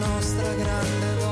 nostra grande volontà.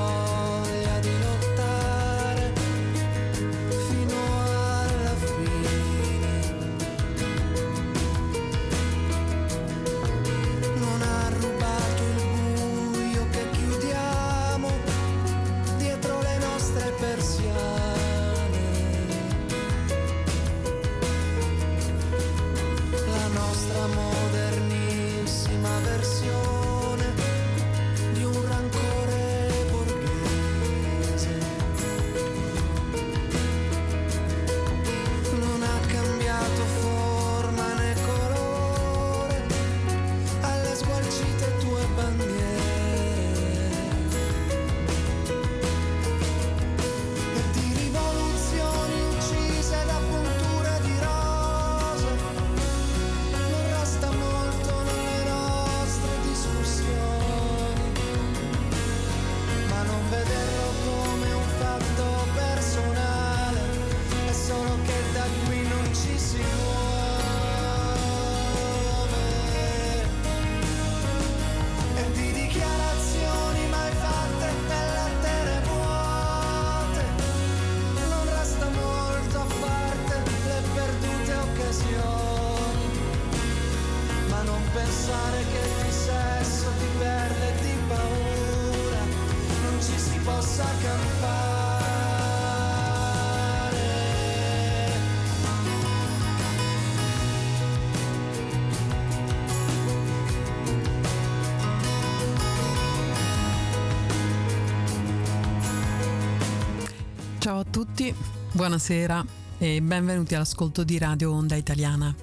Buonasera e benvenuti all'ascolto di Radio Onda Italiana.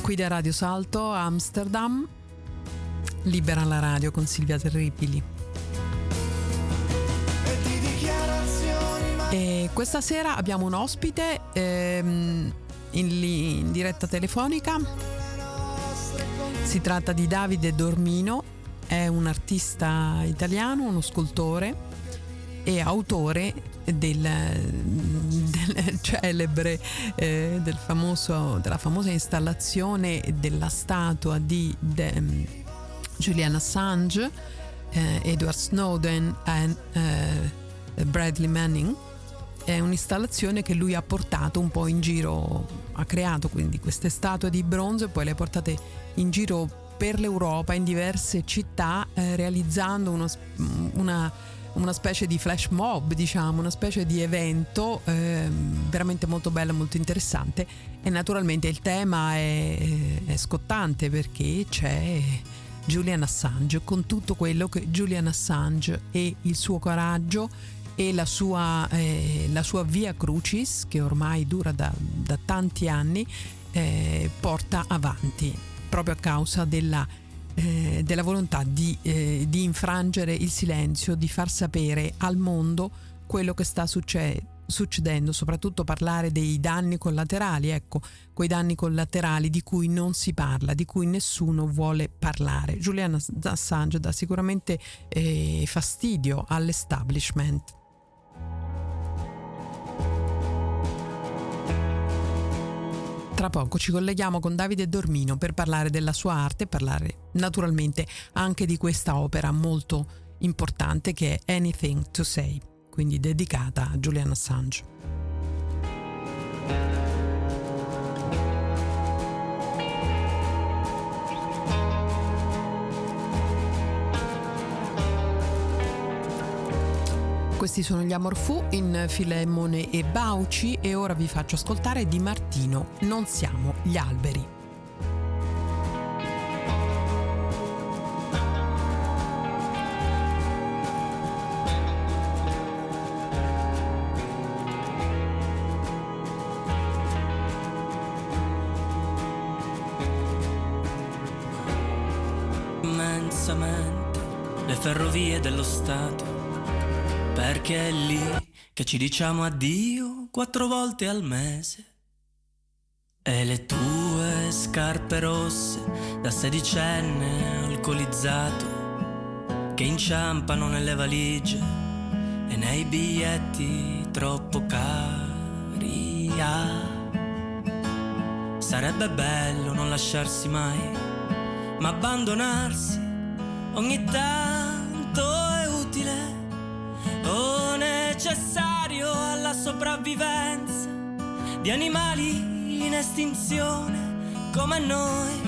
Qui da Radio Salto Amsterdam, libera la radio con Silvia Terribili. E questa sera abbiamo un ospite ehm, in, in diretta telefonica. Si tratta di Davide Dormino, è un artista italiano, uno scultore e autore del, del celebre, eh, del famoso, della famosa installazione della statua di de, um, Julian Assange, eh, Edward Snowden e eh, Bradley Manning. È un'installazione che lui ha portato un po' in giro, ha creato quindi queste statue di bronzo e poi le ha portate in giro per l'Europa in diverse città eh, realizzando uno, una una specie di flash mob, diciamo, una specie di evento eh, veramente molto bello, molto interessante. E naturalmente il tema è, è scottante perché c'è Julian Assange con tutto quello che Julian Assange e il suo coraggio e la sua, eh, la sua via crucis che ormai dura da, da tanti anni eh, porta avanti proprio a causa della eh, della volontà di, eh, di, infrangere il silenzio, di far sapere al mondo quello che sta succedendo succedendo, soprattutto parlare dei danni collaterali, ecco, quei danni collaterali di cui non si parla, di cui nessuno vuole parlare. Julian Assange dà sicuramente eh, fastidio all'establishment. Tra poco ci colleghiamo con Davide Dormino per parlare della sua arte e parlare naturalmente anche di questa opera molto importante che è Anything to Say, quindi dedicata a Julian Assange. Questi sono gli Amorfù in Filemone e Bauci e ora vi faccio ascoltare di Martino Non siamo gli alberi. Perché è lì che ci diciamo addio quattro volte al mese. E le tue scarpe rosse da sedicenne alcolizzato che inciampano nelle valigie e nei biglietti troppo cari. Ah, sarebbe bello non lasciarsi mai, ma abbandonarsi ogni tanto o necessario alla sopravvivenza di animali in estinzione come noi.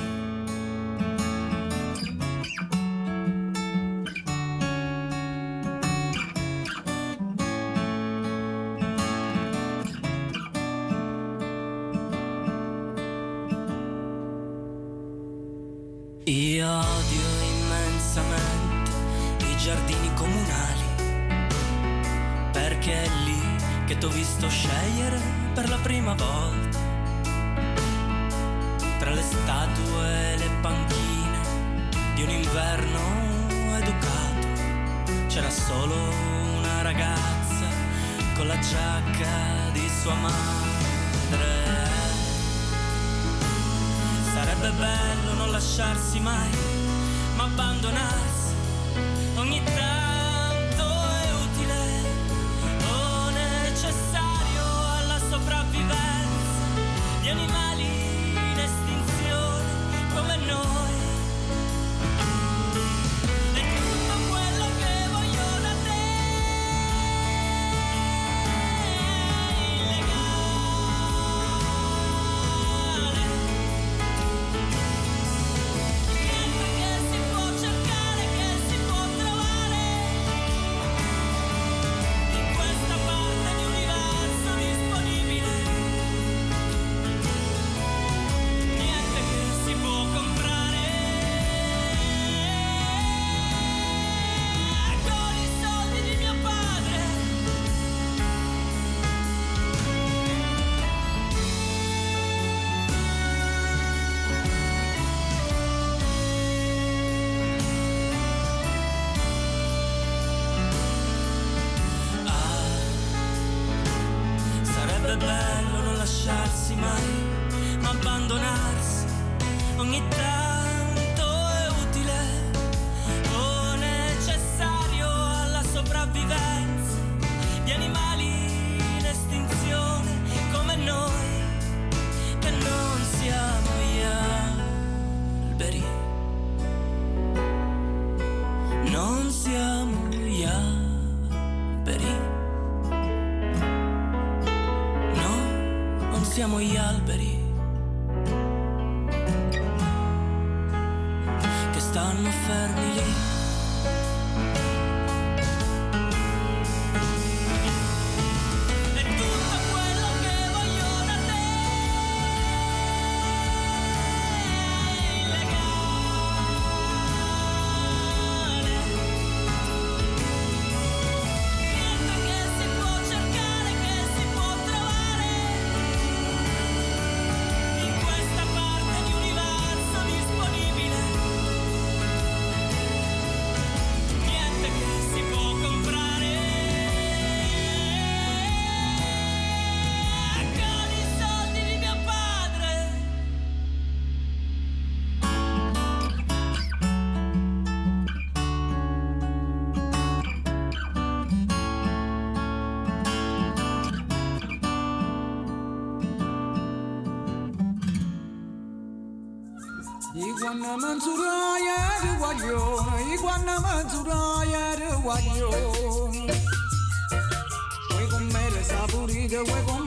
Io odio immensamente i giardini t'ho visto scegliere per la prima volta. Tra le statue e le panchine di un inverno educato, c'era solo una ragazza con la giacca di sua madre. Sarebbe bello non lasciarsi mai, ma abbandonarsi ogni tanto bello non lasciarsi mai, ma abbandonarsi. Ogni tanto Iguana Mansuraya de Wayo, Iguana Mansuraya de Wayo. Wego mere Saburi de Wego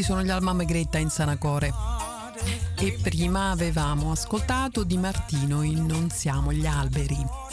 questi sono gli Alma Megretta in Sanacore. E prima avevamo ascoltato Di Martino in Non siamo gli alberi.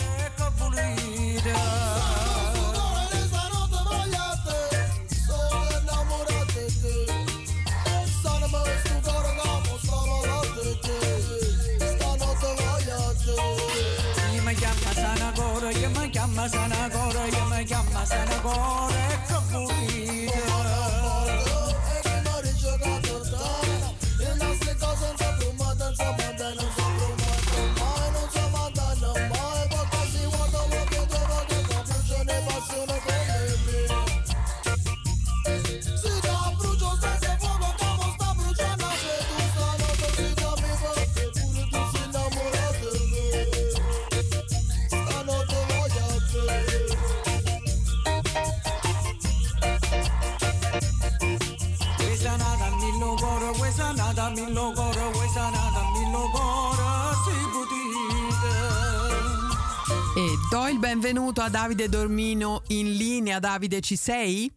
Il benvenuto a Davide Dormino in linea. Davide, ci sei?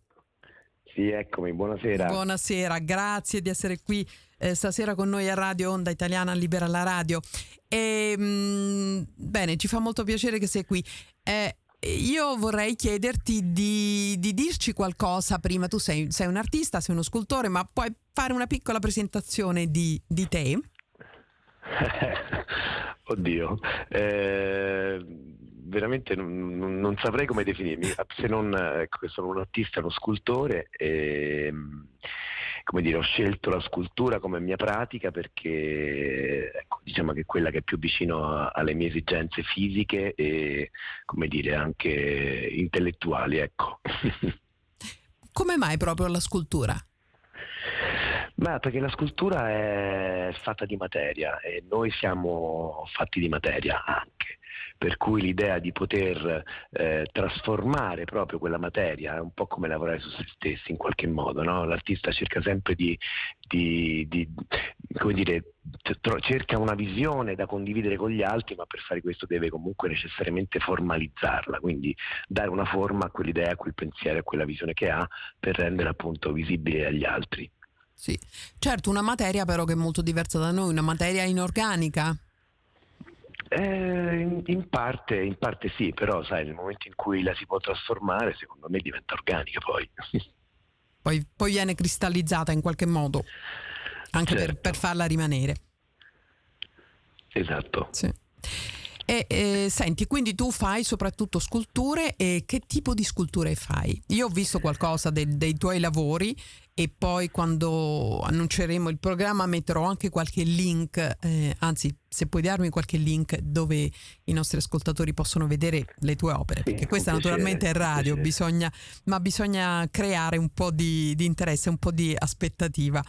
Sì, eccomi, buonasera. Buonasera, grazie di essere qui eh, stasera con noi a Radio Onda Italiana Libera la Radio. E, mm, bene, ci fa molto piacere che sei qui. Eh, io vorrei chiederti di, di dirci qualcosa prima. Tu sei, sei un artista, sei uno scultore, ma puoi fare una piccola presentazione di, di te? Oddio, eh, veramente non, non- saprei come definirmi, se non ecco, sono un artista, uno scultore e come dire, ho scelto la scultura come mia pratica perché ecco, diciamo che è quella che è più vicino alle mie esigenze fisiche e come dire anche intellettuali, ecco. Come mai proprio la scultura? Ma perché la scultura è fatta di materia e noi siamo fatti di materia anche, per cui l'idea di poter eh, trasformare proprio quella materia è un po' come lavorare su se stessi in qualche modo, no? L'artista cerca sempre di, di- di- come dire, cerca una visione da condividere con gli altri, ma per fare questo deve comunque necessariamente formalizzarla, quindi dare una forma a quell'idea, a quel pensiero, a quella visione che ha per renderla appunto visibile agli altri. Sì, certo, una materia però che è molto diversa da noi, una materia inorganica. Eh, in, parte, in parte sì, però sai, nel momento in cui la si può trasformare, secondo me diventa organica poi. Poi, poi viene cristallizzata in qualche modo, anche per, Certo. per farla rimanere. esatto. Sì. E eh, senti, quindi tu fai soprattutto sculture e che tipo di sculture fai? Io ho visto qualcosa de- dei tuoi lavori e poi quando annunceremo il programma metterò anche qualche link, eh, anzi se puoi darmi qualche link dove i nostri ascoltatori possono vedere le tue opere, Sì, perché questa piacere, naturalmente è radio, bisogna, ma bisogna creare un po' di, di interesse, un po' di aspettativa.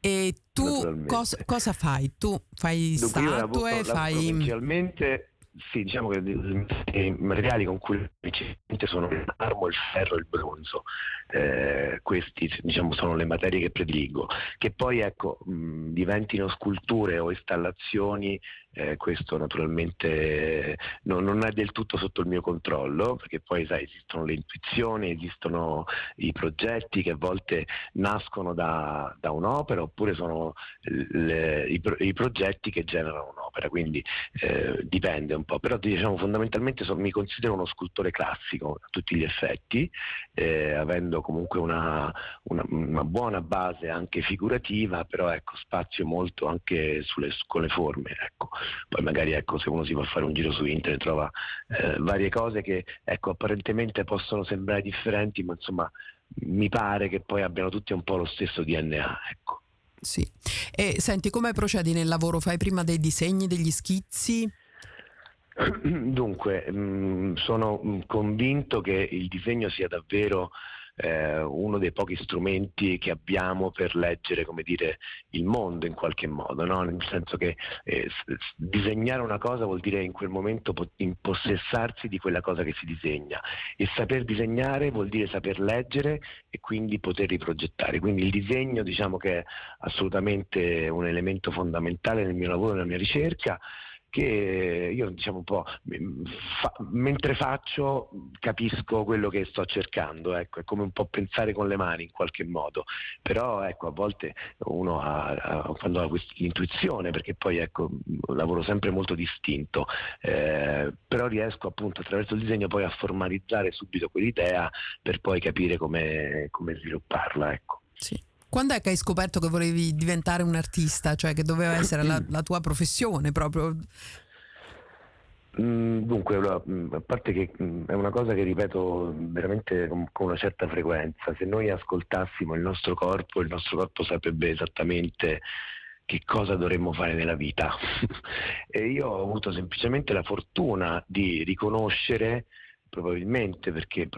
E tu cos- cosa fai? Tu fai Dunque, io lavoro- statue, lavoro fai... principalmente sì, diciamo che i materiali con cui principalmente sono il marmo, il ferro e il bronzo. Eh, questi diciamo sono le materie che prediligo. Che poi ecco mh, diventino sculture o installazioni, eh, questo naturalmente no- non è del tutto sotto il mio controllo, perché poi sai, esistono le intuizioni, esistono i progetti che a volte nascono da, da un'opera oppure sono le- i, i progetti che generano un'opera, quindi eh, dipende un un po', però diciamo fondamentalmente so, mi considero uno scultore classico a tutti gli effetti, eh, avendo comunque una, una, una, buona base anche figurativa, però ecco, spazio molto anche sulle, con le forme. Ecco. Poi magari ecco, se uno si va a fare un giro su internet trova eh, varie cose che ecco, apparentemente possono sembrare differenti, ma insomma mi pare che poi abbiano tutti un po' lo stesso DNA. Ecco. Sì. E senti, come procedi nel lavoro? Fai prima dei disegni, degli schizzi? Dunque, mh, mm, sono mm, convinto che il disegno sia davvero eh, uno dei pochi strumenti che abbiamo per leggere dire, il mondo in qualche modo, no? nel senso che eh, disegnare una cosa vuol dire in quel momento impossessarsi di quella cosa che si disegna e saper disegnare vuol dire saper leggere e quindi poter riprogettare. Quindi il disegno diciamo che è assolutamente un elemento fondamentale nel mio lavoro, nella mia ricerca che io diciamo un po' fa, mentre faccio capisco quello che sto cercando, ecco, è come un po' pensare con le mani in qualche modo, però ecco, a volte uno ha, ha, quando ha questa intuizione, perché poi ecco, lavoro sempre molto distinto, eh, però riesco appunto attraverso il disegno poi a formalizzare subito quell'idea per poi capire come, come svilupparla. Ecco. Sì. Quando è che hai scoperto che volevi diventare un artista, cioè che doveva essere la, la tua professione proprio? Mm, dunque, mm, a parte che mm, è una cosa che ripeto veramente con, una certa frequenza, se noi ascoltassimo il nostro corpo, il nostro corpo saprebbe esattamente che cosa dovremmo fare nella vita. e io ho avuto semplicemente la fortuna di riconoscere probabilmente perché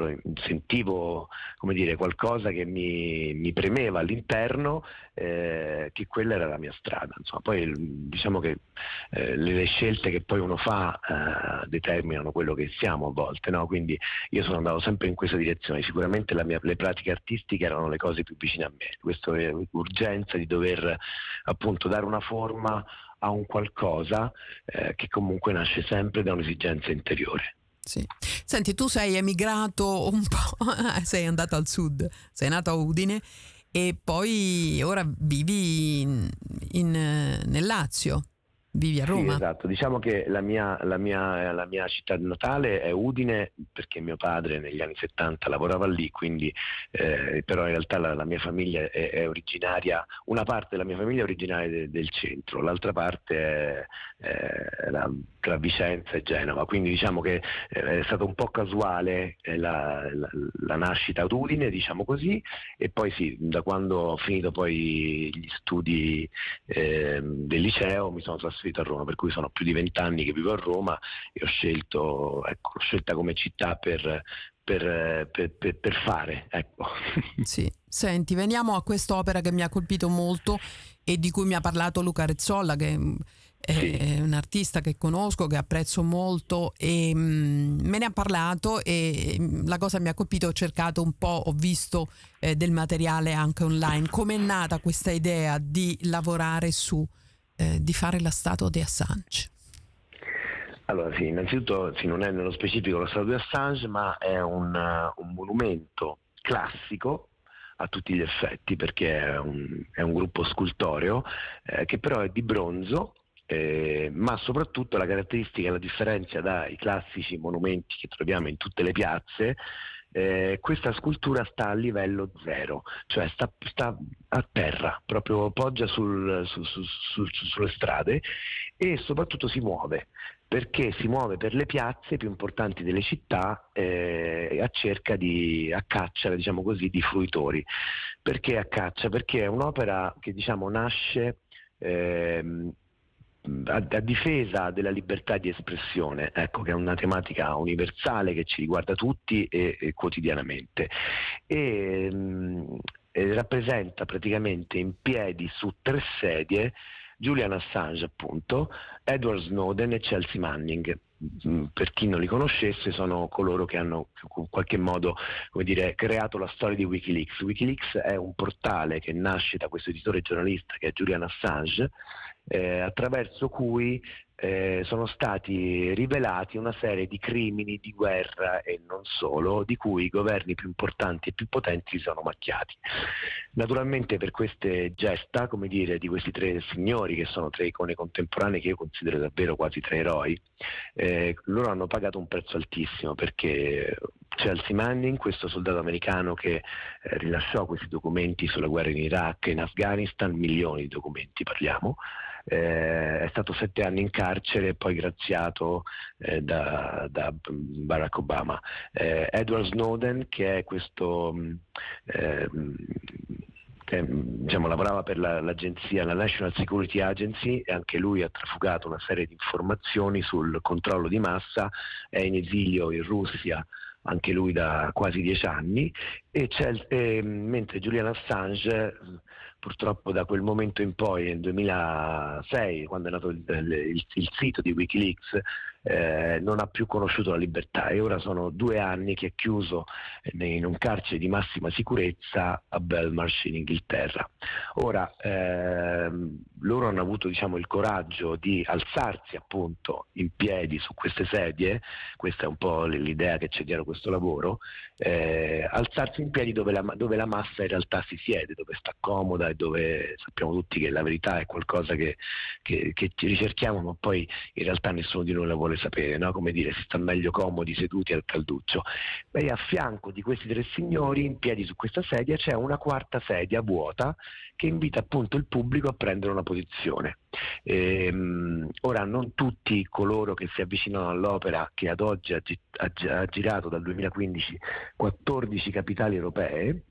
sentivo dire, qualcosa che mi, mi premeva all'interno, eh, che quella era la mia strada. Insomma, poi diciamo che eh, le scelte che poi uno fa eh, determinano quello che siamo a volte, no? quindi io sono andato sempre in questa direzione, sicuramente mia, le pratiche artistiche erano le cose più vicine a me, questa urgenza di dover appunto dare una forma a un qualcosa eh, che comunque nasce sempre da un'esigenza interiore. Sì. Senti, tu sei emigrato un po', sei andato al sud, sei nato a Udine e poi ora vivi in, in, nel Lazio. Vivi a Roma? Sì, esatto, diciamo che la mia, la, mia, la mia, città natale è Udine perché mio padre negli anni 70 lavorava lì, quindi, eh, però in realtà la, la mia famiglia è, è, originaria, una parte della mia famiglia è originaria de, del centro, l'altra parte è, è la, tra Vicenza e Genova, quindi diciamo che eh, è stato un po' casuale eh, la, la, nascita ad Udine, diciamo così, e poi sì, da quando ho finito poi gli studi eh, del liceo mi sono trasferito a Roma, per cui sono più di vent'anni che vivo a Roma e ho scelto, ecco, scelta come città per, per, per, per, fare. Ecco. Sì. Senti, veniamo a quest'opera che mi ha colpito molto e di cui mi ha parlato Luca Rezzolla, che è sì. un artista che conosco, che apprezzo molto e mh, me ne ha parlato e la cosa mi ha colpito, ho cercato un po', ho visto eh, del materiale anche online. Come è nata questa idea di lavorare su eh, di fare la statua di Assange? Allora sì, innanzitutto sì, non è nello specifico la statua di Assange, ma è un, uh, un monumento classico a tutti gli effetti perché è un, è un gruppo scultoreo eh, che però è di bronzo eh, ma soprattutto la caratteristica e la differenza dai classici monumenti che troviamo in tutte le piazze eh, questa scultura sta a livello zero, cioè sta, sta a terra, proprio poggia sul, su, su, su, sulle strade e soprattutto si muove perché si muove per le piazze più importanti delle città eh, a cerca di a caccia diciamo così, di fruitori. Perché a caccia? Perché è un'opera che diciamo, nasce eh, a, a, difesa della libertà di espressione, ecco, che è una tematica universale che ci riguarda tutti e, e quotidianamente. E, mh, e rappresenta praticamente in piedi su tre sedie Julian Assange appunto, Edward Snowden e Chelsea Manning. Per chi non li conoscesse sono coloro che hanno in qualche modo dire, creato la storia di Wikileaks. Wikileaks è un portale che nasce da questo editore giornalista che è Julian Assange eh, attraverso cui eh, sono stati rivelati una serie di crimini di guerra e non solo, di cui i governi più importanti e più potenti si sono macchiati. Naturalmente per queste gesta, come dire, di questi tre signori che sono tre icone contemporanee che io considero davvero quasi tre eroi, eh, loro hanno pagato un prezzo altissimo perché Chelsea Manning, questo soldato americano che eh, rilasciò questi documenti sulla guerra in Iraq e in Afghanistan, milioni di documenti parliamo, eh, è stato sette anni in carcere e poi graziato eh, da, da, Barack Obama. Eh, Edward Snowden, che è questo... Mm, che diciamo, lavorava per la, l'agenzia, la National Security Agency e anche lui ha trafugato una serie di informazioni sul controllo di massa, è in esilio in Russia anche lui da quasi dieci anni, e e, mentre Julian Assange purtroppo da quel momento in poi, nel 2006, quando è nato il, il, il sito di Wikileaks, eh, non ha più conosciuto la libertà. E ora sono due anni che è chiuso in un carcere di massima sicurezza a Belmarsh in Inghilterra. Ora ehm, loro hanno avuto diciamo, il coraggio di alzarsi appunto in piedi su queste sedie, questa è un po' l'idea che c'è dietro questo lavoro, eh, alzarsi in piedi dove la, dove la, massa in realtà si siede, dove sta comoda e dove sappiamo tutti che la verità è qualcosa che, che, che ricerchiamo ma poi in realtà nessuno di noi la vuole sapere, no? come dire, si sta meglio comodi seduti al calduccio. E a fianco di questi tre signori, in piedi su questa sedia, c'è una quarta sedia vuota che invita appunto il pubblico a prendere una posizione. Ehm, ora, non tutti coloro che si avvicinano all'opera, che ad oggi ha, ha, ha girato dal 2015 14 capitali europee,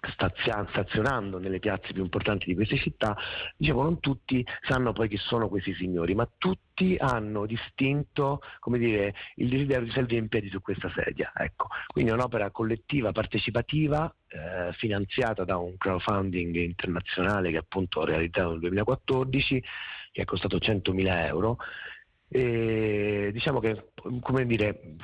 stazionando nelle piazze più importanti di queste città, dicevo non tutti sanno poi chi sono questi signori, ma tutti hanno distinto dire, il desiderio di salire in piedi su questa sedia. Ecco. Quindi è un'opera collettiva, partecipativa, eh, finanziata da un crowdfunding internazionale che appunto ho realizzato nel 2014, che è costato 100.000 euro e diciamo che come dire,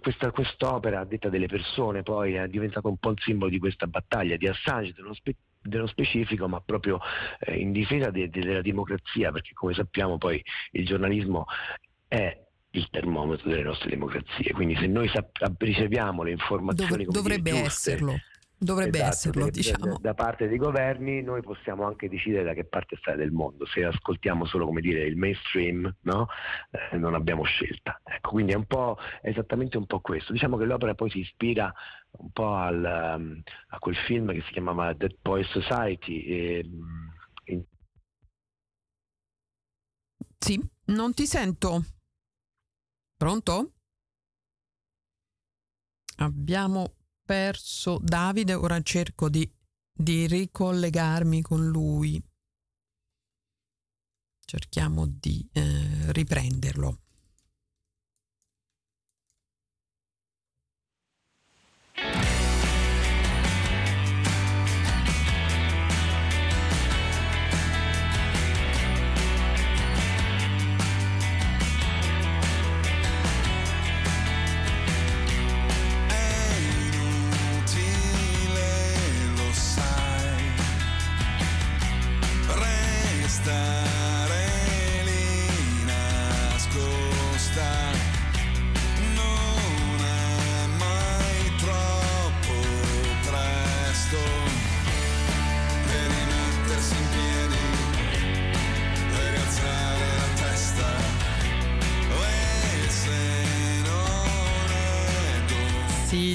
questa quest'opera a detta delle persone poi è diventata un po' il simbolo di questa battaglia di Assange dello, spe- dello specifico ma proprio eh, in difesa de- de- della democrazia perché come sappiamo poi il giornalismo è il termometro delle nostre democrazie. Quindi se noi sap- riceviamo le informazioni Dov- dovrebbe dire, giuste, esserlo Dovrebbe esatto, esserlo, diciamo. Da, parte dei governi noi possiamo anche decidere da che parte stare del mondo. Se ascoltiamo solo come dire il mainstream, no? eh, non abbiamo scelta. Ecco, quindi è un po' è esattamente un po' questo. Diciamo che l'opera poi si ispira un po' al, um, a quel film che si chiamava Dead Boy Society. E, mm, in... Sì, non ti sento. Pronto? Abbiamo perso Davide, ora cerco di, di ricollegarmi con lui. Cerchiamo di eh, riprenderlo.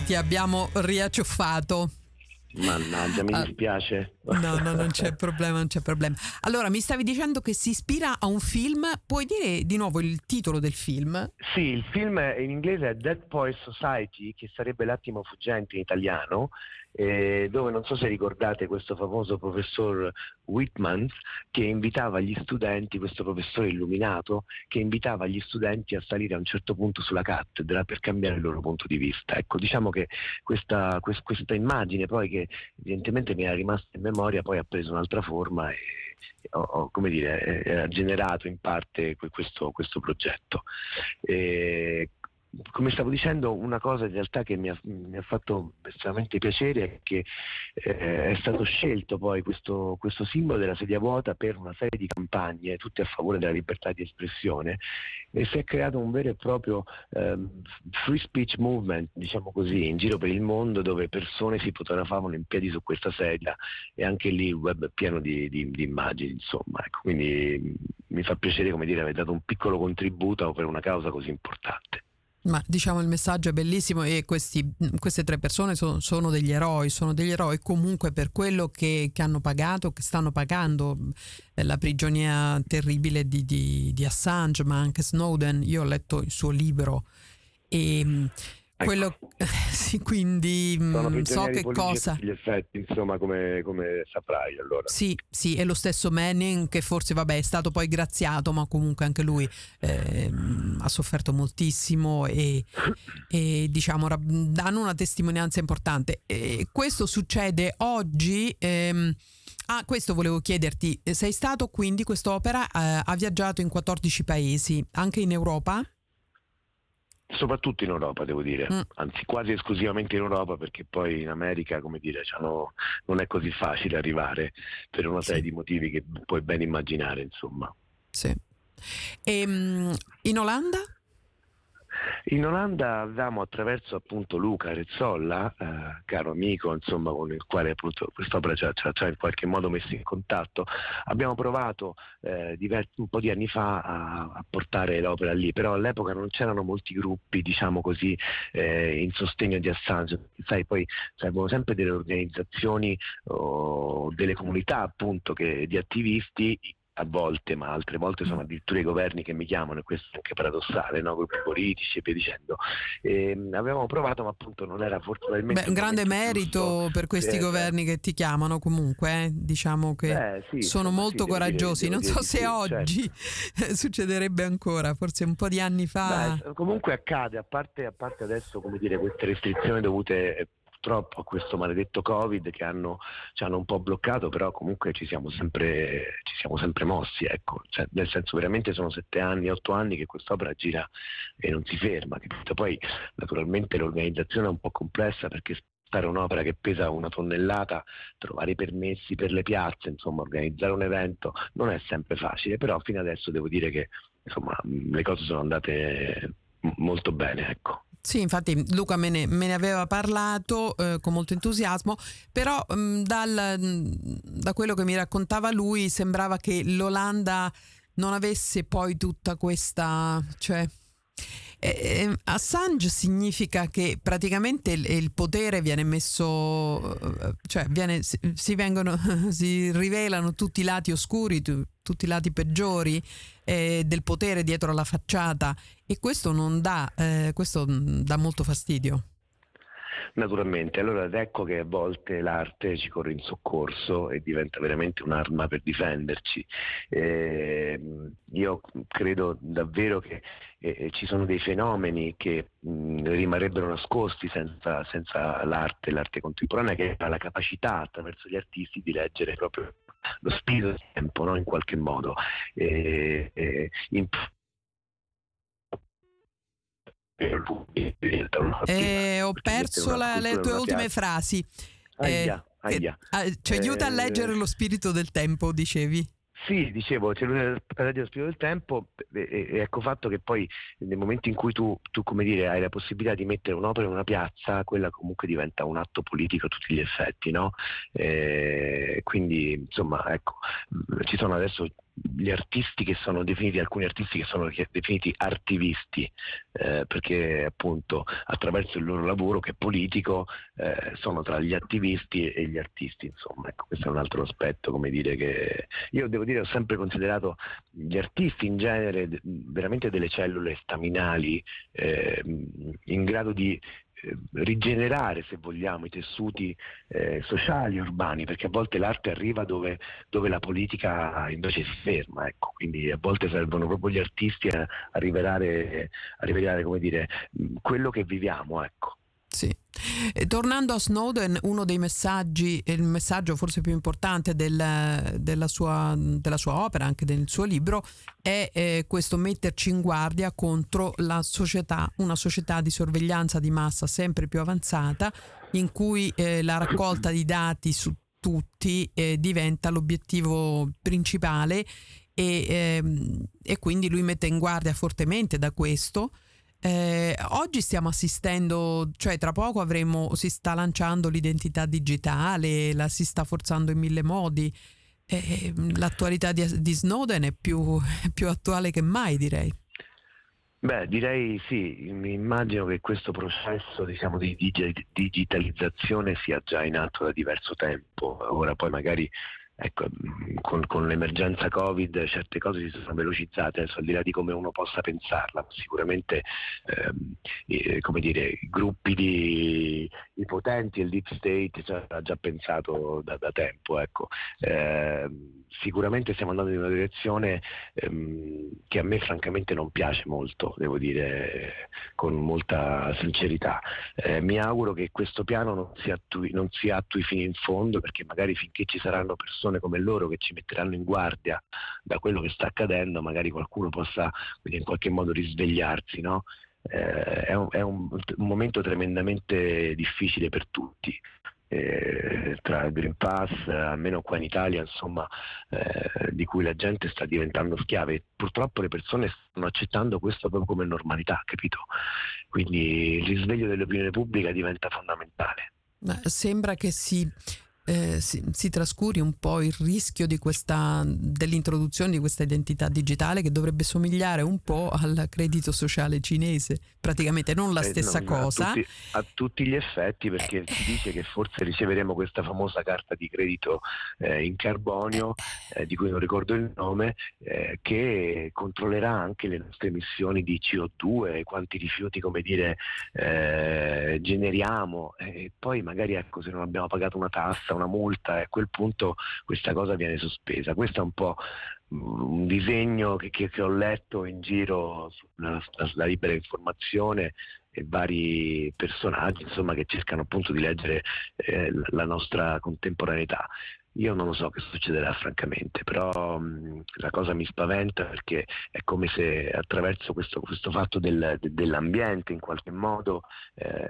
Ti abbiamo riacciuffato. Mannaggia, mi ah, dispiace. No, no, non c'è problema, non c'è problema. Allora, mi stavi dicendo che si ispira a un film, puoi dire di nuovo il titolo del film? Sì, il film in inglese è Dead Poet Society, che sarebbe l'attimo fuggente in italiano, eh, dove non so se ricordate questo famoso professor Whitman che invitava gli studenti, questo professore illuminato, che invitava gli studenti a salire a un certo punto sulla cattedra per cambiare il loro punto di vista. Ecco, diciamo che questa, quest, questa immagine poi che evidentemente mi era rimasta in memoria poi ha preso un'altra forma e ho, come dire, ha generato in parte questo, questo progetto. E come stavo dicendo, una cosa in realtà che mi ha, mi ha fatto estremamente piacere è che eh, è stato scelto poi questo, questo, simbolo della sedia vuota per una serie di campagne, tutte a favore della libertà di espressione, e si è creato un vero e proprio eh, free speech movement, diciamo così, in giro per il mondo dove persone si fotografavano in piedi su questa sedia e anche lì il web è pieno di, di, di immagini, insomma. Ecco, quindi mi fa piacere come dire aver dato un piccolo contributo per una causa così importante. Ma diciamo il messaggio è bellissimo e questi, queste tre persone sono, sono, degli eroi, sono degli eroi comunque per quello che, che hanno pagato, che stanno pagando eh, la prigionia terribile di, di, di, Assange, ma anche Snowden. Io ho letto il suo libro e. Quello, sì, quindi mm, so che cosa. Gli effetti, insomma, come, come, saprai allora. Sì, sì, e lo stesso Manning che forse vabbè è stato poi graziato, ma comunque anche lui eh, ha sofferto moltissimo e, e diciamo danno una testimonianza importante. E questo succede oggi. Ehm, Ah, questo volevo chiederti, sei stato quindi quest'opera eh, ha viaggiato in 14 paesi, anche in Europa? Soprattutto in Europa devo dire, mm. anzi quasi esclusivamente in Europa perché poi in America come dire non è così facile arrivare per una serie sì. di motivi che puoi ben immaginare insomma. Sì. E, um, in Olanda? In Olanda avevamo attraverso appunto Luca Rezzolla, eh, caro amico insomma, con il quale appunto quest'opera ci ha, in qualche modo messo in contatto, abbiamo provato eh, diversi, un po' di anni fa a, a, portare l'opera lì, però all'epoca non c'erano molti gruppi diciamo così eh, in sostegno di Assange, sai poi servono sempre delle organizzazioni o delle comunità appunto che, di attivisti a volte, ma altre volte sono mm. addirittura i governi che mi chiamano, e questo è anche paradossale, no? gruppi politici e via dicendo. E, ehm, avevamo provato, ma appunto non era fortunatamente... Beh, un grande merito giusto. per questi eh, governi che ti chiamano comunque, eh? diciamo che eh, sì, sono molto sì, coraggiosi. Dire, non so se sì, oggi certo. succederebbe ancora, forse un po' di anni fa. Beh, comunque accade, a parte, a parte adesso come dire, queste restrizioni dovute purtroppo a questo maledetto Covid che hanno, ci hanno un po' bloccato, però comunque ci siamo sempre, ci siamo sempre mossi, ecco. cioè, nel senso veramente sono sette anni, otto anni che quest'opera gira e non si ferma. Capito? Poi naturalmente l'organizzazione è un po' complessa perché fare un'opera che pesa una tonnellata, trovare i permessi per le piazze, insomma organizzare un evento non è sempre facile, però fino adesso devo dire che insomma, le cose sono andate molto bene. Ecco. Sì, infatti Luca me ne, me ne aveva parlato eh, con molto entusiasmo, però mh, mm, dal, mm, da quello che mi raccontava lui sembrava che l'Olanda non avesse poi tutta questa... Cioè, eh, eh Assange significa che praticamente il, il potere viene messo, eh, cioè viene, si, si, vengono, si rivelano tutti i lati oscuri, tu, tutti i lati peggiori eh, del potere dietro la facciata e questo non dà, eh, questo dà molto fastidio. Naturalmente, allora ecco che a volte l'arte ci corre in soccorso e diventa veramente un'arma per difenderci. Eh, io credo davvero che eh, ci sono dei fenomeni che mh, rimarrebbero nascosti senza, senza l'arte, l'arte contemporanea che ha la capacità attraverso gli artisti di leggere proprio lo spirito del tempo no? in qualche modo. E, e, in... Eh, ho perso la, le tue ultime frasi. Aia, eh, aia. Eh, ci aiuta a leggere lo spirito del tempo, dicevi? Sì, dicevo, c'è l'unione dello spirito del tempo e, e, ecco fatto che poi nel momento in cui tu, tu, dire, hai la possibilità di mettere un'opera in una piazza, quella comunque diventa un atto politico a tutti gli effetti, no? E quindi insomma, ecco, ci sono adesso gli artisti che sono definiti, alcuni artisti che sono definiti artivisti, eh, perché appunto attraverso il loro lavoro che è politico eh, sono tra gli attivisti e gli artisti, insomma, ecco, questo è un altro aspetto, come dire che io devo dire ho sempre considerato gli artisti in genere veramente delle cellule staminali eh, in grado di rigenerare, se vogliamo, i tessuti eh, sociali, urbani, perché a volte l'arte arriva dove, dove, la politica invece si ferma, ecco. quindi a volte servono proprio gli artisti a, a rivelare, a rivelare dire, quello che viviamo. Ecco. Sì. Tornando a Snowden, uno dei messaggi, il messaggio forse più importante del, della, sua, della, sua, opera, anche del suo libro, è eh, questo metterci in guardia contro la società, una società di sorveglianza di massa sempre più avanzata, in cui eh, la raccolta di dati su tutti eh, diventa l'obiettivo principale e, ehm, e quindi lui mette in guardia fortemente da questo. Eh, oggi stiamo assistendo, cioè tra poco avremo, si sta lanciando l'identità digitale, la si sta forzando in mille modi. Eh, l'attualità di, di, Snowden è più, più attuale che mai, direi. Beh, direi sì, mi immagino che questo processo diciamo, di digitalizzazione sia già in atto da diverso tempo, ora poi magari ecco, con, con, l'emergenza Covid certe cose si sono velocizzate, adesso al di là di come uno possa pensarla, sicuramente ehm, eh, come dire, gruppi di i potenti il deep state ci ha già pensato da, da tempo. Ecco. Eh, sicuramente stiamo andando in una direzione ehm, che a me francamente non piace molto, devo dire con molta sincerità. Eh, mi auguro che questo piano non si, attui, non si attui fino in fondo perché magari finché ci saranno persone persone come loro che ci metteranno in guardia da quello che sta accadendo, magari qualcuno possa in qualche modo risvegliarsi. No? Eh, è, un, è un, un, momento tremendamente difficile per tutti. Eh, tra il Green Pass, almeno qua in Italia, insomma, eh, di cui la gente sta diventando schiave. Purtroppo le persone stanno accettando questo proprio come normalità, capito? Quindi il risveglio dell'opinione pubblica diventa fondamentale. Sembra che si eh, si, si, trascuri un po' il rischio di questa, dell'introduzione di questa identità digitale che dovrebbe somigliare un po' al credito sociale cinese, praticamente non la eh, stessa non, cosa. A tutti, a tutti, gli effetti perché si dice che forse riceveremo questa famosa carta di credito eh, in carbonio, eh, di cui non ricordo il nome, eh, che controllerà anche le nostre emissioni di CO2, quanti rifiuti come dire, eh, generiamo. E poi magari ecco, se non abbiamo pagato una tassa una multa e a quel punto questa cosa viene sospesa. Questo è un po' un disegno che, che, che ho letto in giro sulla, libera informazione e vari personaggi insomma, che cercano appunto di leggere eh, la nostra contemporaneità. Io non lo so che succederà francamente, però mh, la cosa mi spaventa perché è come se attraverso questo, questo fatto del, de, dell'ambiente in qualche modo eh,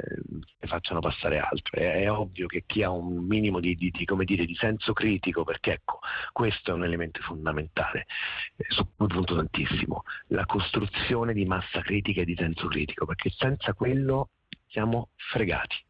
facciano passare altro. È, è, ovvio che chi ha un minimo di, di, di, dire, di, senso critico, perché ecco, questo è un elemento fondamentale, eh, su cui punto tantissimo, la costruzione di massa critica e di senso critico, perché senza quello siamo fregati.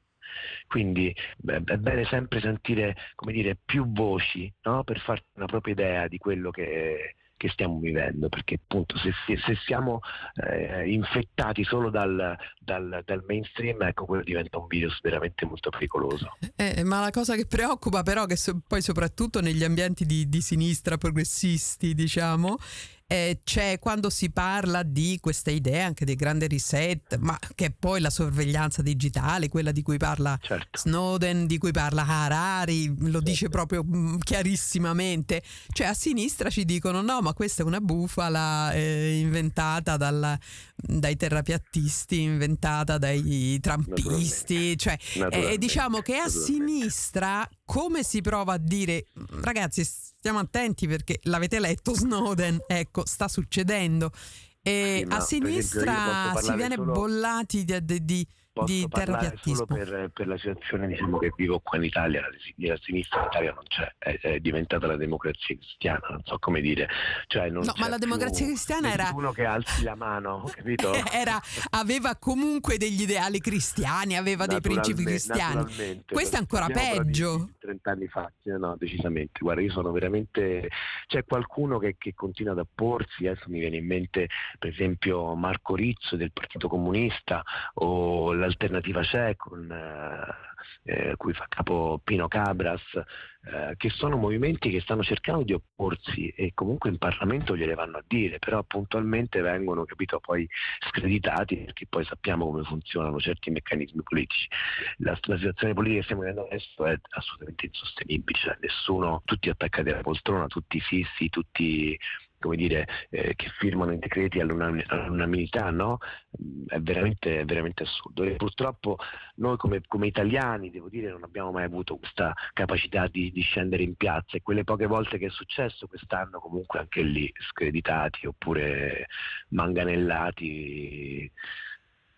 Quindi beh, è bene sempre sentire dire, più voci no? per farti una propria idea di quello che, che stiamo vivendo, perché appunto se, se siamo eh, infettati solo dal, dal, dal, mainstream, ecco quello diventa un virus veramente molto pericoloso. Eh, ma la cosa che preoccupa però, che so, poi soprattutto negli ambienti di, di sinistra progressisti, diciamo, eh, c'è quando si parla di questa idea anche del grande reset, ma che è poi la sorveglianza digitale, quella di cui parla certo. Snowden, di cui parla Harari, lo certo. dice proprio mm, chiarissimamente. Cioè a sinistra ci dicono no, ma questa è una bufala eh, inventata dalla, dai terrapiattisti, inventata dai trampisti, cioè eh, diciamo che a sinistra come si prova a dire ragazzi stiamo attenti perché l'avete letto Snowden, ecco, sta succedendo. E sì, a sinistra si viene solo... bollati di, di, di di terrapiattismo. solo per, per, la situazione diciamo, che vivo qua in Italia, la, la sinistra in Italia non c'è, è, è, diventata la democrazia cristiana, non so come dire. Cioè, no, ma la democrazia cristiana era... Uno che alzi la mano, capito? era, aveva comunque degli ideali cristiani, aveva dei principi cristiani. Questo è ancora peggio. 30 anni fa, no, decisamente. Guarda, io sono veramente... C'è qualcuno che, che continua ad opporsi, adesso mi viene in mente per esempio Marco Rizzo del Partito Comunista o la l'alternativa c'è con eh, eh, cui fa capo Pino Cabras, eh, che sono movimenti che stanno cercando di opporsi e comunque in Parlamento gliele vanno a dire, però puntualmente vengono capito, poi screditati perché poi sappiamo come funzionano certi meccanismi politici. La, la situazione politica che stiamo vivendo adesso è assolutamente insostenibile, cioè nessuno, tutti attaccati alla poltrona, tutti fissi, tutti come dire, eh, che firmano i decreti all'unanimità, no? Mm, è veramente, è veramente, assurdo. E purtroppo noi come, come, italiani, devo dire, non abbiamo mai avuto questa capacità di, di, scendere in piazza e quelle poche volte che è successo quest'anno comunque anche lì screditati oppure manganellati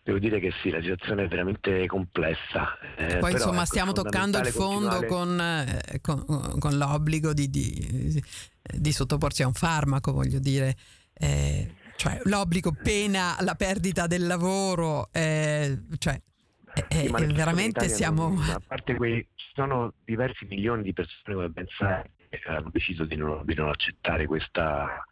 Devo dire che sì, la situazione è veramente complessa. Eh, Poi insomma ecco, stiamo toccando il fondo continuare... con, con, con, l'obbligo di, di, di, sottoporsi a un farmaco, voglio dire. Eh, cioè, l'obbligo pena la perdita del lavoro, eh, cioè, sì, veramente siamo... Non, a parte quei, ci sono diversi milioni di persone come pensare che hanno deciso di non, di non accettare questa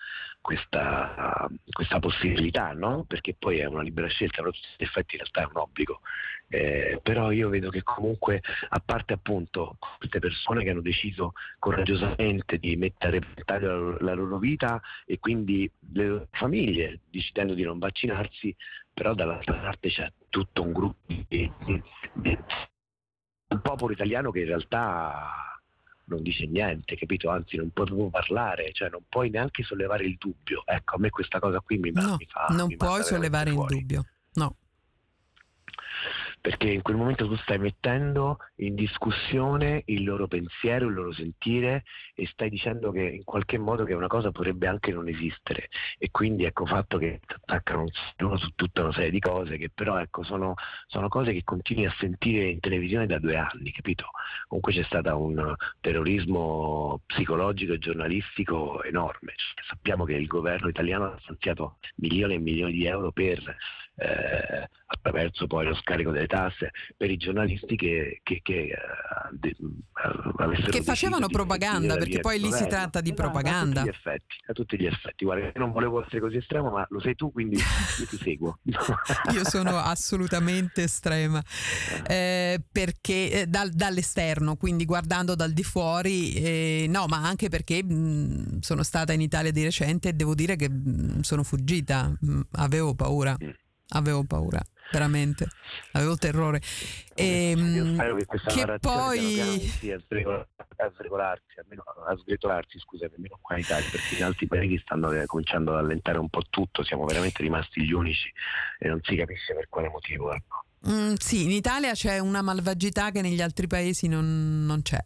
questa, questa possibilità, no? perché poi è una libera scelta, però gli effetti in realtà è un obbligo. Eh, però io vedo che comunque, a parte appunto queste persone che hanno deciso coraggiosamente di mettere a repentaglio la, la loro vita e quindi le famiglie decidendo di non vaccinarsi, però dall'altra parte c'è tutto un gruppo di, di, un popolo italiano che in realtà non dice niente, capito? Anzi, non puoi proprio parlare, cioè non puoi neanche sollevare il dubbio. Ecco, a me questa cosa qui mi, no, mi fa. Non mi puoi sollevare il dubbio, no perché in quel momento tu stai mettendo in discussione il loro pensiero, il loro sentire e stai dicendo che in qualche modo che una cosa potrebbe anche non esistere e quindi ecco fatto che ti attaccano uno su tutta una serie di cose che però ecco sono, sono cose che continui a sentire in televisione da due anni, capito? Comunque c'è stato un terrorismo psicologico e giornalistico enorme, sappiamo che il governo italiano ha stanziato milioni e milioni di euro per eh, attraverso poi lo scarico delle tasse per i giornalisti che, che, che, uh, che facevano propaganda, perché poi lì si tratta di propaganda. A tutti, effetti, a tutti gli effetti, guarda, io non volevo essere così estremo, ma lo sei tu, quindi io ti seguo. io sono assolutamente estrema, eh, perché eh, dal, dall'esterno, quindi guardando dal di fuori, eh, no, ma anche perché mh, sono stata in Italia di recente e devo dire che mh, sono fuggita, mh, avevo paura. Mm avevo paura veramente. Avevo terrore. E, ehm, spero che questa che poi sia a sregolarsi almeno a sgretolarsi scusate almeno qua in Italia perché in altri paesi stanno cominciando ad allentare un po' tutto siamo veramente rimasti gli unici e non si capisce per quale motivo ecco. mm, sì in Italia c'è una malvagità che negli altri paesi non, non c'è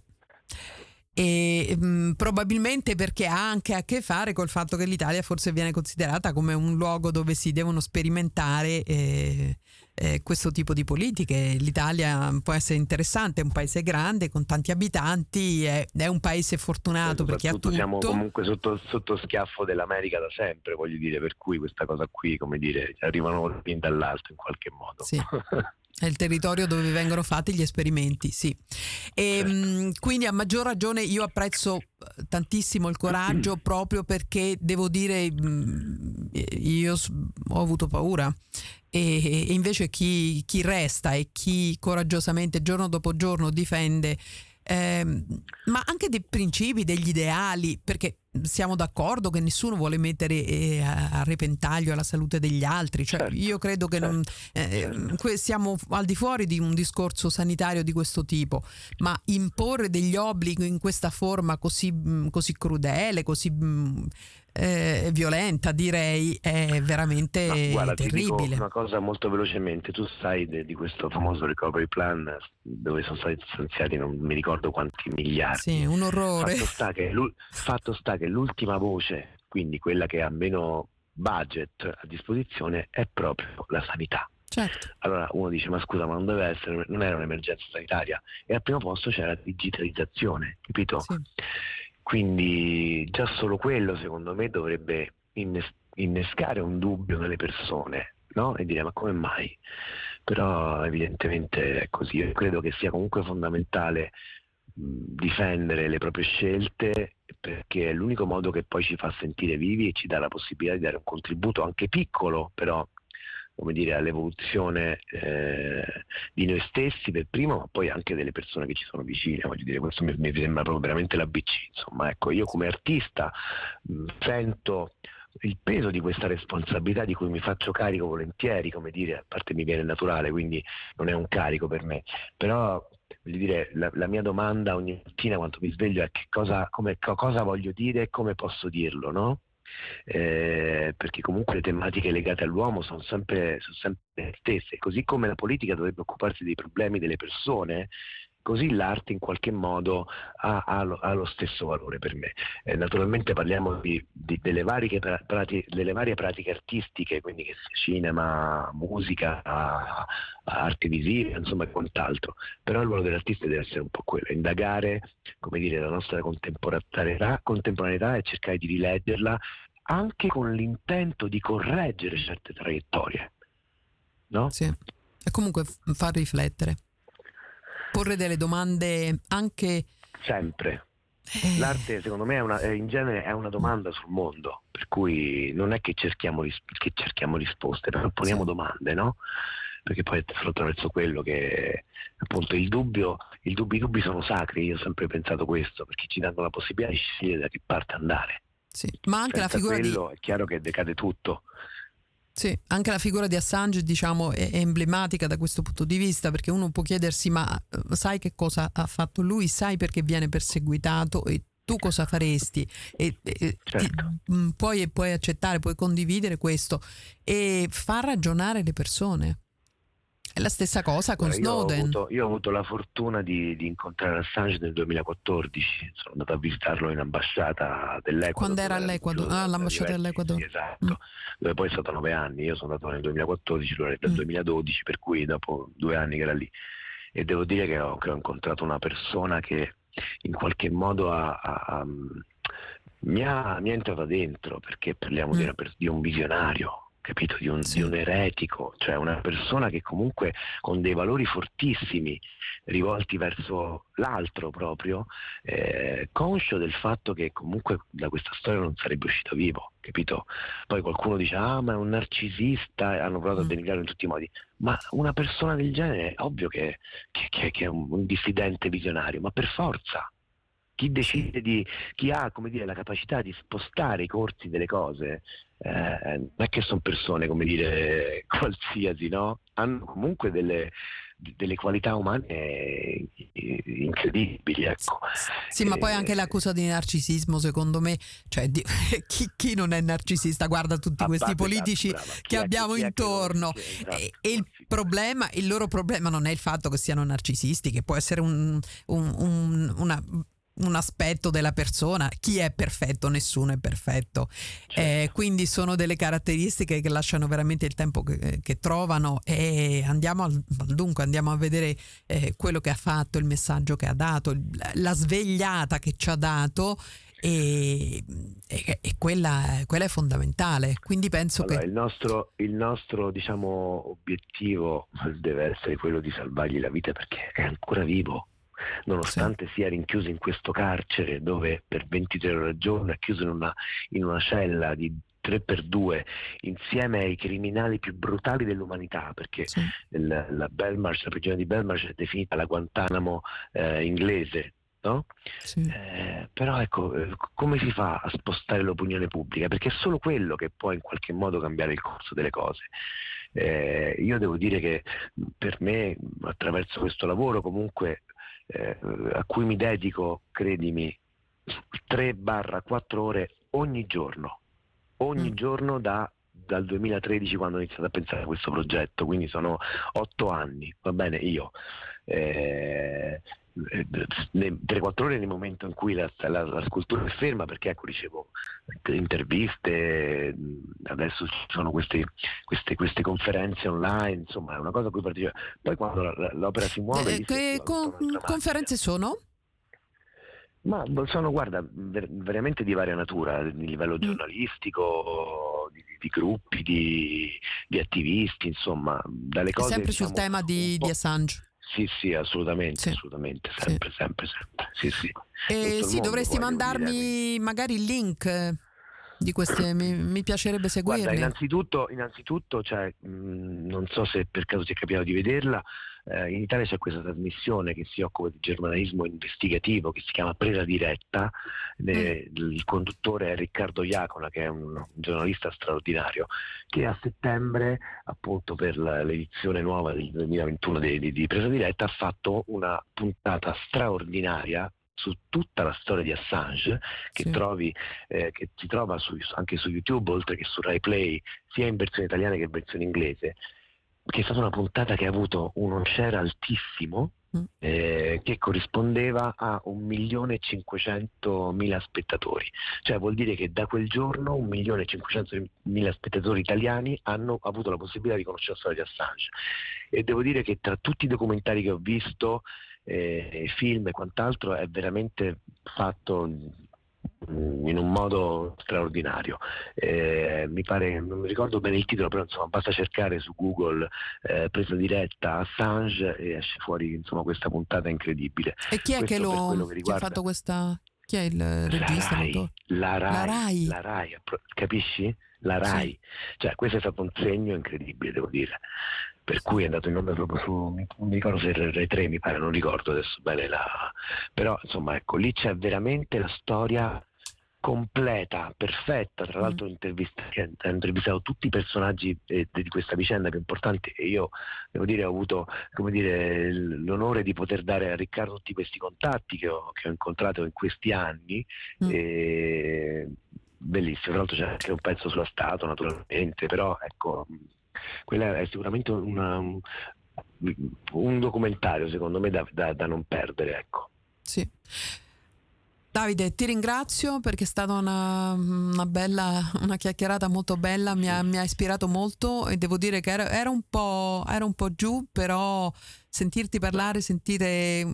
e mh, mm, probabilmente perché ha anche a che fare col fatto che l'Italia forse viene considerata come un luogo dove si devono sperimentare eh, eh, questo tipo di politiche. L'Italia può essere interessante, è un paese grande con tanti abitanti, è, è un paese fortunato perché ha tutto. Siamo comunque sotto, sotto, schiaffo dell'america da sempre, voglio dire, per cui questa cosa qui, come dire, arrivano dall'alto in qualche modo. Sì. È il territorio dove vengono fatti gli esperimenti, sì. E, certo. mh, quindi a maggior ragione io apprezzo eh, tantissimo il coraggio proprio perché devo dire mh, io ho avuto paura e, e invece chi, chi, resta e chi coraggiosamente giorno dopo giorno difende eh, ma anche dei principi, degli ideali, perché siamo d'accordo che nessuno vuole mettere eh, a repentaglio la salute degli altri, cioè, certo, io credo che certo, non, eh, certo. siamo al di fuori di un discorso sanitario di questo tipo, ma imporre degli obblighi in questa forma così, così crudele, così eh, violenta, direi, è veramente no, guarda, terribile. una cosa molto velocemente, tu sai de, di questo famoso recovery plan dove sono stati stanziati non mi ricordo quanti miliardi. Sì, un orrore. Fatto sta che, fatto sta che l'ultima voce, quindi quella che ha meno budget a disposizione, è proprio la sanità. Certo. Allora uno dice ma scusa ma non deve essere, non era un'emergenza sanitaria e al primo posto c'era la digitalizzazione, capito? Sì. Quindi già solo quello secondo me dovrebbe innescare un dubbio nelle persone no? e dire ma come mai? Però evidentemente è così, io credo che sia comunque fondamentale difendere le proprie scelte perché è l'unico modo che poi ci fa sentire vivi e ci dà la possibilità di dare un contributo anche piccolo però come dire, all'evoluzione eh, di noi stessi per primo, ma poi anche delle persone che ci sono vicine, voglio dire, questo mi, mi sembra proprio veramente l'ABC, insomma, ecco, io come artista mh, sento il peso di questa responsabilità di cui mi faccio carico volentieri, come dire, a parte mi viene naturale, quindi non è un carico per me, però voglio dire, la, la mia domanda ogni mattina quando mi sveglio è che cosa, come, cosa voglio dire e come posso dirlo, no? Eh, perché comunque le tematiche legate all'uomo sono sempre, sono sempre le stesse, così come la politica dovrebbe occuparsi dei problemi delle persone, così l'arte in qualche modo ha, ha, lo, ha lo, stesso valore per me. Eh, naturalmente parliamo di, di, delle, varie pratiche, delle, varie pratiche artistiche, quindi che sia cinema, musica, arte visiva, insomma quant'altro, però il ruolo dell'artista deve essere un po' quello, indagare dire, la nostra contemporaneità, contemporaneità e cercare di rileggerla anche con l'intento di correggere certe traiettorie. No? Sì, e comunque far riflettere porre delle domande anche... Sempre. Eh. L'arte secondo me è una, in genere è una domanda sul mondo, per cui non è che cerchiamo, che cerchiamo risposte, però poniamo sì. domande, no? Perché poi è attraverso quello che appunto il dubbio, il dubbio, i dubbi sono sacri, io ho sempre pensato questo, perché ci danno la possibilità di scegliere da che parte andare. Sì, ma anche Senza la figura quello di... è chiaro che decade tutto. Sì, anche la figura di Assange diciamo, è, emblematica da questo punto di vista perché uno può chiedersi ma eh, sai che cosa ha fatto lui, sai perché viene perseguitato e tu cosa faresti e, e certo. ti, mm, puoi, puoi accettare, puoi condividere questo e far ragionare le persone. La stessa cosa con Guarda, Snowden. Io ho, avuto, io ho avuto, la fortuna di, di, incontrare Assange nel 2014, sono andato a visitarlo in ambasciata dell'Ecuador. Quando era all'Ecuador? Ah, l'ambasciata dell'Ecuador. Sì, esatto, mm. dove poi è stato nove anni, io sono andato nel 2014, lui era del mm. 2012, per cui dopo due anni che era lì. E devo dire che ho, che ho incontrato una persona che in qualche modo ha, ha, ha, mi, ha, mi, è entrata dentro, perché parliamo mm. di, una, di un visionario, capito? Di un, di un, eretico, cioè una persona che comunque con dei valori fortissimi rivolti verso l'altro proprio, eh, conscio del fatto che comunque da questa storia non sarebbe uscito vivo, capito? Poi qualcuno dice, ah ma è un narcisista, hanno provato mm. a denigrarlo in tutti i modi, ma una persona del genere è ovvio che, che, che, che è un, un dissidente visionario, ma per forza chi decide di, chi ha dire, la capacità di spostare i corsi delle cose, eh, non è che sono persone, come dire, qualsiasi, no? Hanno comunque delle, delle qualità umane incredibili. Ecco. Sì, ma poi anche l'accusa di narcisismo, secondo me, cioè di, chi, chi, non è narcisista guarda tutti questi politici brava, che abbiamo intorno. Che esatto, e, e, il problema, il loro problema non è il fatto che siano narcisisti, che può essere un, un, un, una un aspetto della persona. Chi è perfetto? Nessuno è perfetto. Certo. Eh, quindi sono delle caratteristiche che lasciano veramente il tempo che, che trovano e andiamo al, dunque andiamo a vedere eh, quello che ha fatto, il messaggio che ha dato, la svegliata che ci ha dato. E, e, e quella, quella, è fondamentale. Quindi penso allora, che. Il nostro, il nostro diciamo, obiettivo deve essere quello di salvargli la vita perché è ancora vivo nonostante sì. sia rinchiuso in questo carcere dove per 23 ore al giorno è chiuso in una, in una cella di 3x2 insieme ai criminali più brutali dell'umanità perché sì. il, la, Belmarsh, la prigione di Belmarsh è definita la Guantanamo eh, inglese No? Sì. Eh, però ecco, eh, come si fa a spostare l'opinione pubblica? Perché è solo quello che può in qualche modo cambiare il corso delle cose. Eh, io devo dire che per me, attraverso questo lavoro, comunque eh, a cui mi dedico, credimi, 3-4 ore ogni giorno, ogni mm. giorno da, dal 2013 quando ho iniziato a pensare a questo progetto, quindi sono 8 anni, va bene, io. Eh, 3-4 ore nel momento in cui la, la, la, scultura è ferma perché ecco ricevo interviste adesso ci sono queste, queste, queste conferenze online insomma è una cosa a cui partecipo poi quando la, l'opera si muove eh, che con, conferenze sono? Ma sono, guarda, ver- veramente di varia natura, di livello mm. giornalistico, di, di gruppi, di, di, attivisti, insomma, dalle cose... Sempre diciamo, sul tema di, di Assange. Sì, sì, assolutamente, sì. assolutamente, sempre, sì. sempre, sempre. Sì, sì. Eh, sì, dovresti mandarmi magari il link di queste, mi, mi piacerebbe seguirli. Guarda, innanzitutto, innanzitutto cioè, mh, non so se per caso ti è capitato di vederla, eh, in Italia c'è questa trasmissione che si occupa di giornalismo investigativo che si chiama Presa Diretta, mm. il conduttore è Riccardo Iacona che è un, un, giornalista straordinario che a settembre appunto per la, l'edizione nuova del 2021 di, di, di Presa Diretta ha fatto una puntata straordinaria su tutta la storia di Assange, che, Sì. trovi, eh, che si trova su- anche su YouTube, oltre che su RaiPlay, sia in versione italiana che in versione inglese, che è stata una puntata che ha avuto un share altissimo, Mm. eh, che corrispondeva a 1.500.000 spettatori. Cioè vuol dire che da quel giorno 1.500.000 spettatori italiani hanno avuto la possibilità di conoscere la storia di Assange. E devo dire che tra tutti i documentari che ho visto, eh, film e quant'altro, è veramente fatto in un modo straordinario. Eh, mi pare, non mi ricordo bene il titolo, però insomma basta cercare su Google eh, presa diretta Assange e esce fuori insomma questa puntata incredibile. E chi è che Questo lo che chi ha fatto questa chi è il La regista? Rai, l'autore? la Rai, La Rai. la Rai, capisci? La Rai. Cioè, questo è stato un segno incredibile, devo dire. Per cui è andato in onda proprio su, non mi ricordo se era Rai 3, mi pare, non ricordo adesso bene la... Però, insomma, ecco, lì c'è veramente la storia completa, perfetta, tra l'altro intervista- ha intervistato tutti i personaggi eh, di questa vicenda più importanti e io devo dire ho avuto come dire, l'onore di poter dare a Riccardo tutti questi contatti che ho, che ho incontrato in questi anni. Mm. e bellissimo, tra l'altro c'è anche un pezzo sulla statua naturalmente, però ecco, quella è sicuramente una- un, documentario secondo me da, da- da non perdere, ecco. Sì. Davide, ti ringrazio perché è stata una, una bella, una chiacchierata molto bella, mi ha, mi ha ispirato molto e devo dire che era, era un po', era un po' giù, però sentirti parlare, sentire mm,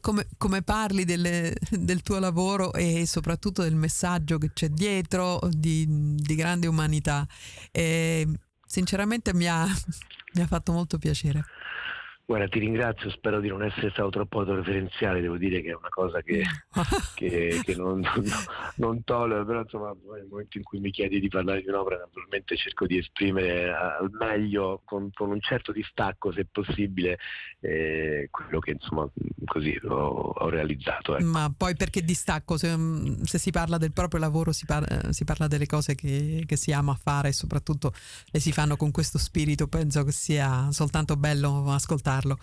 come, come parli delle- del tuo lavoro e soprattutto del messaggio che c'è dietro di, di grande umanità, e sinceramente mi ha, mi ha fatto molto piacere. Guarda, ti ringrazio, spero di non essere stato troppo autoreferenziale, devo dire che è una cosa che, che- che non, non- non tollero, però insomma nel momento in cui mi chiedi di parlare di un'opera naturalmente cerco di esprimere al meglio, con, con un certo distacco se possibile, eh, quello che insomma così ho, ho realizzato. ecco. Ma poi perché distacco? Se, mm, se si parla del proprio lavoro si, par- eh, si parla delle cose che, che si ama fare e soprattutto le si fanno con questo spirito, penso che sia soltanto bello ascoltarlo.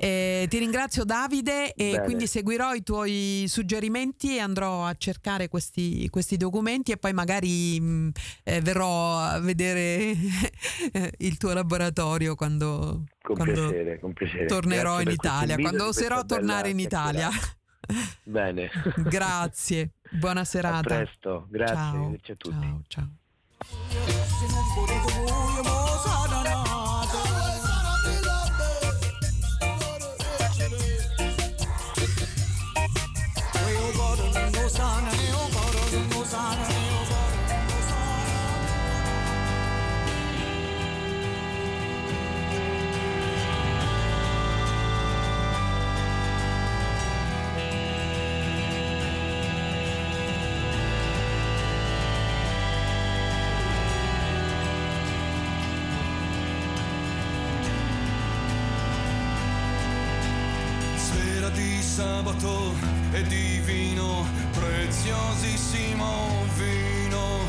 Eh, ti ringrazio Davide e Bene. quindi seguirò i tuoi suggerimenti e andrò a cercare questi, questi documenti e poi magari mh, eh, verrò a vedere il tuo laboratorio quando, Con quando piacere, con piacere. tornerò Grazie in Italia, quando oserò bella tornare in Italia. Bene. Grazie, buona A serata. presto, grazie, Ciao, a tutti. ciao, ciao. Sabato e di vino, preziosissimo vino.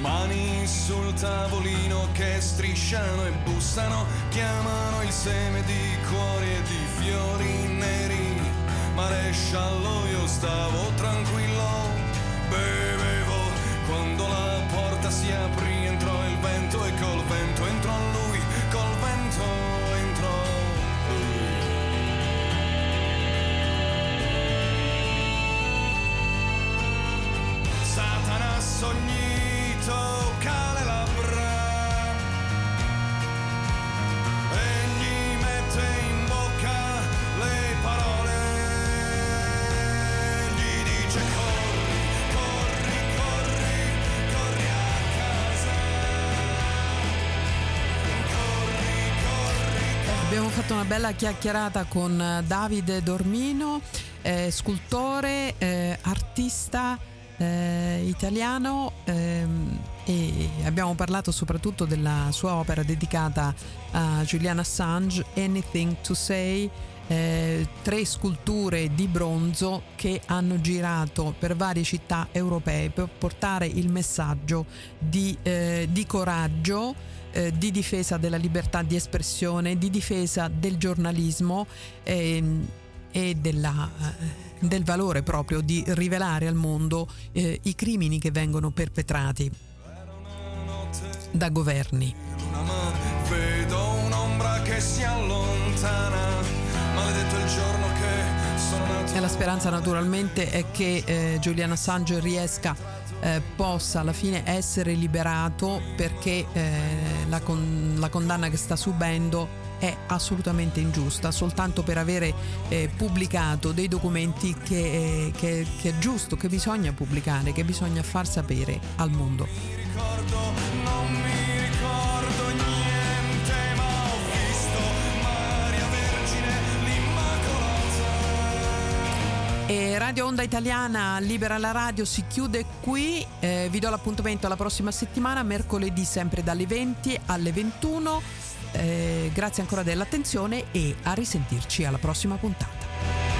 Mani sul tavolino che strisciano e bussano, chiamano il seme di cuori e di fiori neri. Maresciallo io stavo tranquillo, fatto una bella chiacchierata con eh, Davide Dormino, eh, scultore, eh, artista eh, italiano ehm, e abbiamo parlato soprattutto della sua opera dedicata a Julian Assange, Anything to Say, eh, tre sculture di bronzo che hanno girato per varie città europee per portare il messaggio di, eh, di coraggio, eh, di difesa della libertà di espressione, di difesa del giornalismo. ehm, e della, eh, del valore proprio di rivelare al mondo eh, i crimini che vengono perpetrati da governi. Vedo un'ombra che si allontana, maledetto il giorno che sono nato. E la speranza naturalmente è che eh, Julian Assange riesca eh, possa alla fine essere liberato perché eh, la, con- la condanna che sta subendo è assolutamente ingiusta, soltanto per avere eh, pubblicato dei documenti che, eh, che- che è giusto, che bisogna pubblicare, che bisogna far sapere al mondo. E Radio Onda Italiana Libera la Radio si chiude qui, Eh, vi do l'appuntamento alla prossima settimana, mercoledì sempre dalle 20 alle 21. Eh, grazie ancora dell'attenzione e a risentirci alla prossima puntata.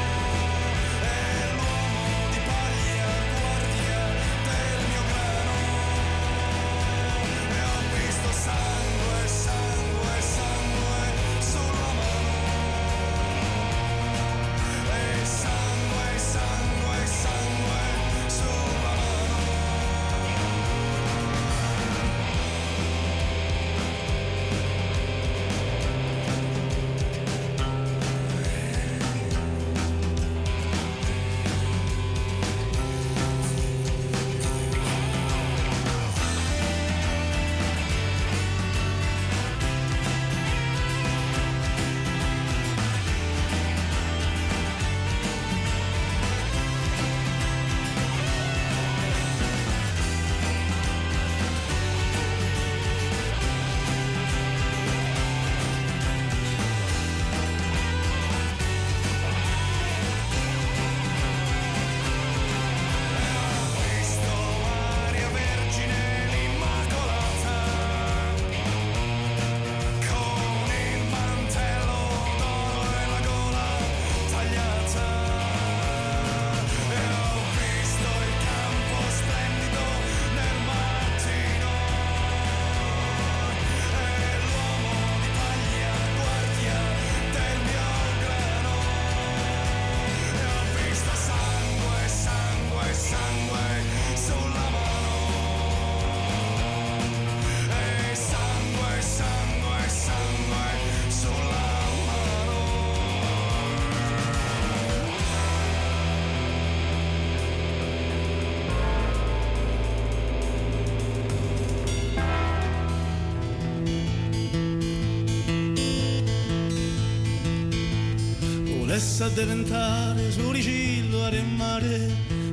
Volesse diventare suricillo a remare,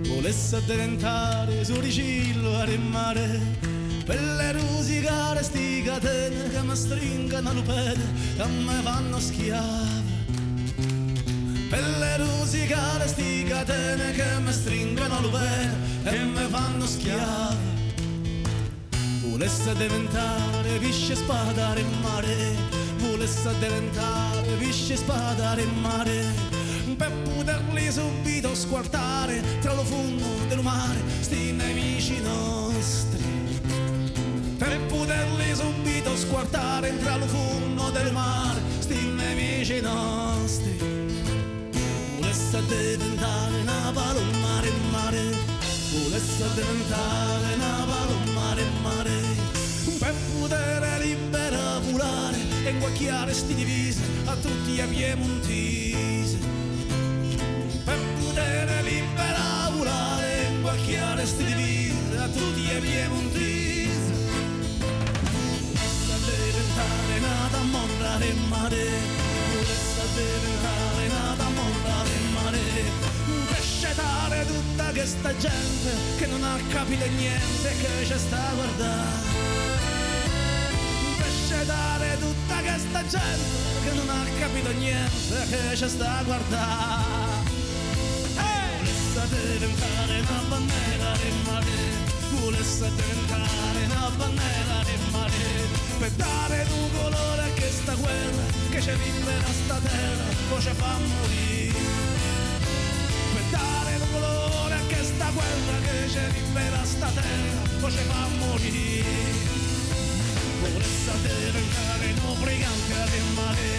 volesse diventare suricillo a remare, per le rusicare sti catene che mi stringono le pene, che mi fanno schiave. Per le rusicare sti catene che mi stringono le pene, che mi fanno schiave. Volesse diventare pesce spada in mare, volesse diventare pesce spada in mare, per poterli subito squartare tra lo fondo del mare, sti nemici nostri. Per poterli subito squartare tra lo fondo del mare, sti nemici nostri. Volesse diventare una palomma in mare, volesse diventare una palomma in mare, per poter libera volare e inguacchiare sti divisi a tutti i piemontesi. Poter libera volare e inguacchiare sti divisi a tutti i piemontesi. Volesse diventare nata monda in mare, volesse diventare nata monda in mare, per scettare tutta questa gente che non ha capito niente che ci sta a guardare. Scettare tutta questa gente che non ha capito niente che ci sta a guardare. Diventare una bandiera in mare, volesse diventare una bandiera in mare, per dare un colore a questa guerra che ci libera sta terra, poi ci fa morire. Per dare un colore a questa guerra che ci libera sta terra, poi ci fa morire. Volesse diventare un brigante del mare,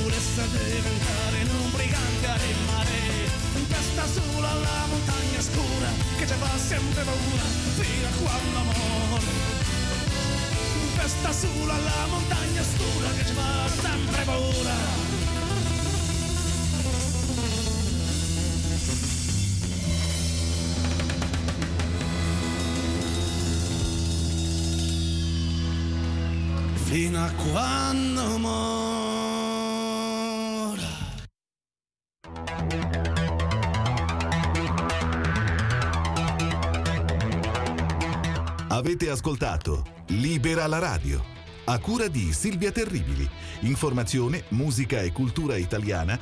volesse diventare un brigante del mare. Sulla la montagna scura che ci fa sempre paura fino a quando muore. Resta sulla la montagna scura che ci fa sempre paura. fino a quando mora. Avete ascoltato Libera la radio, a cura di Silvia Terribili. Informazione, musica e cultura italiana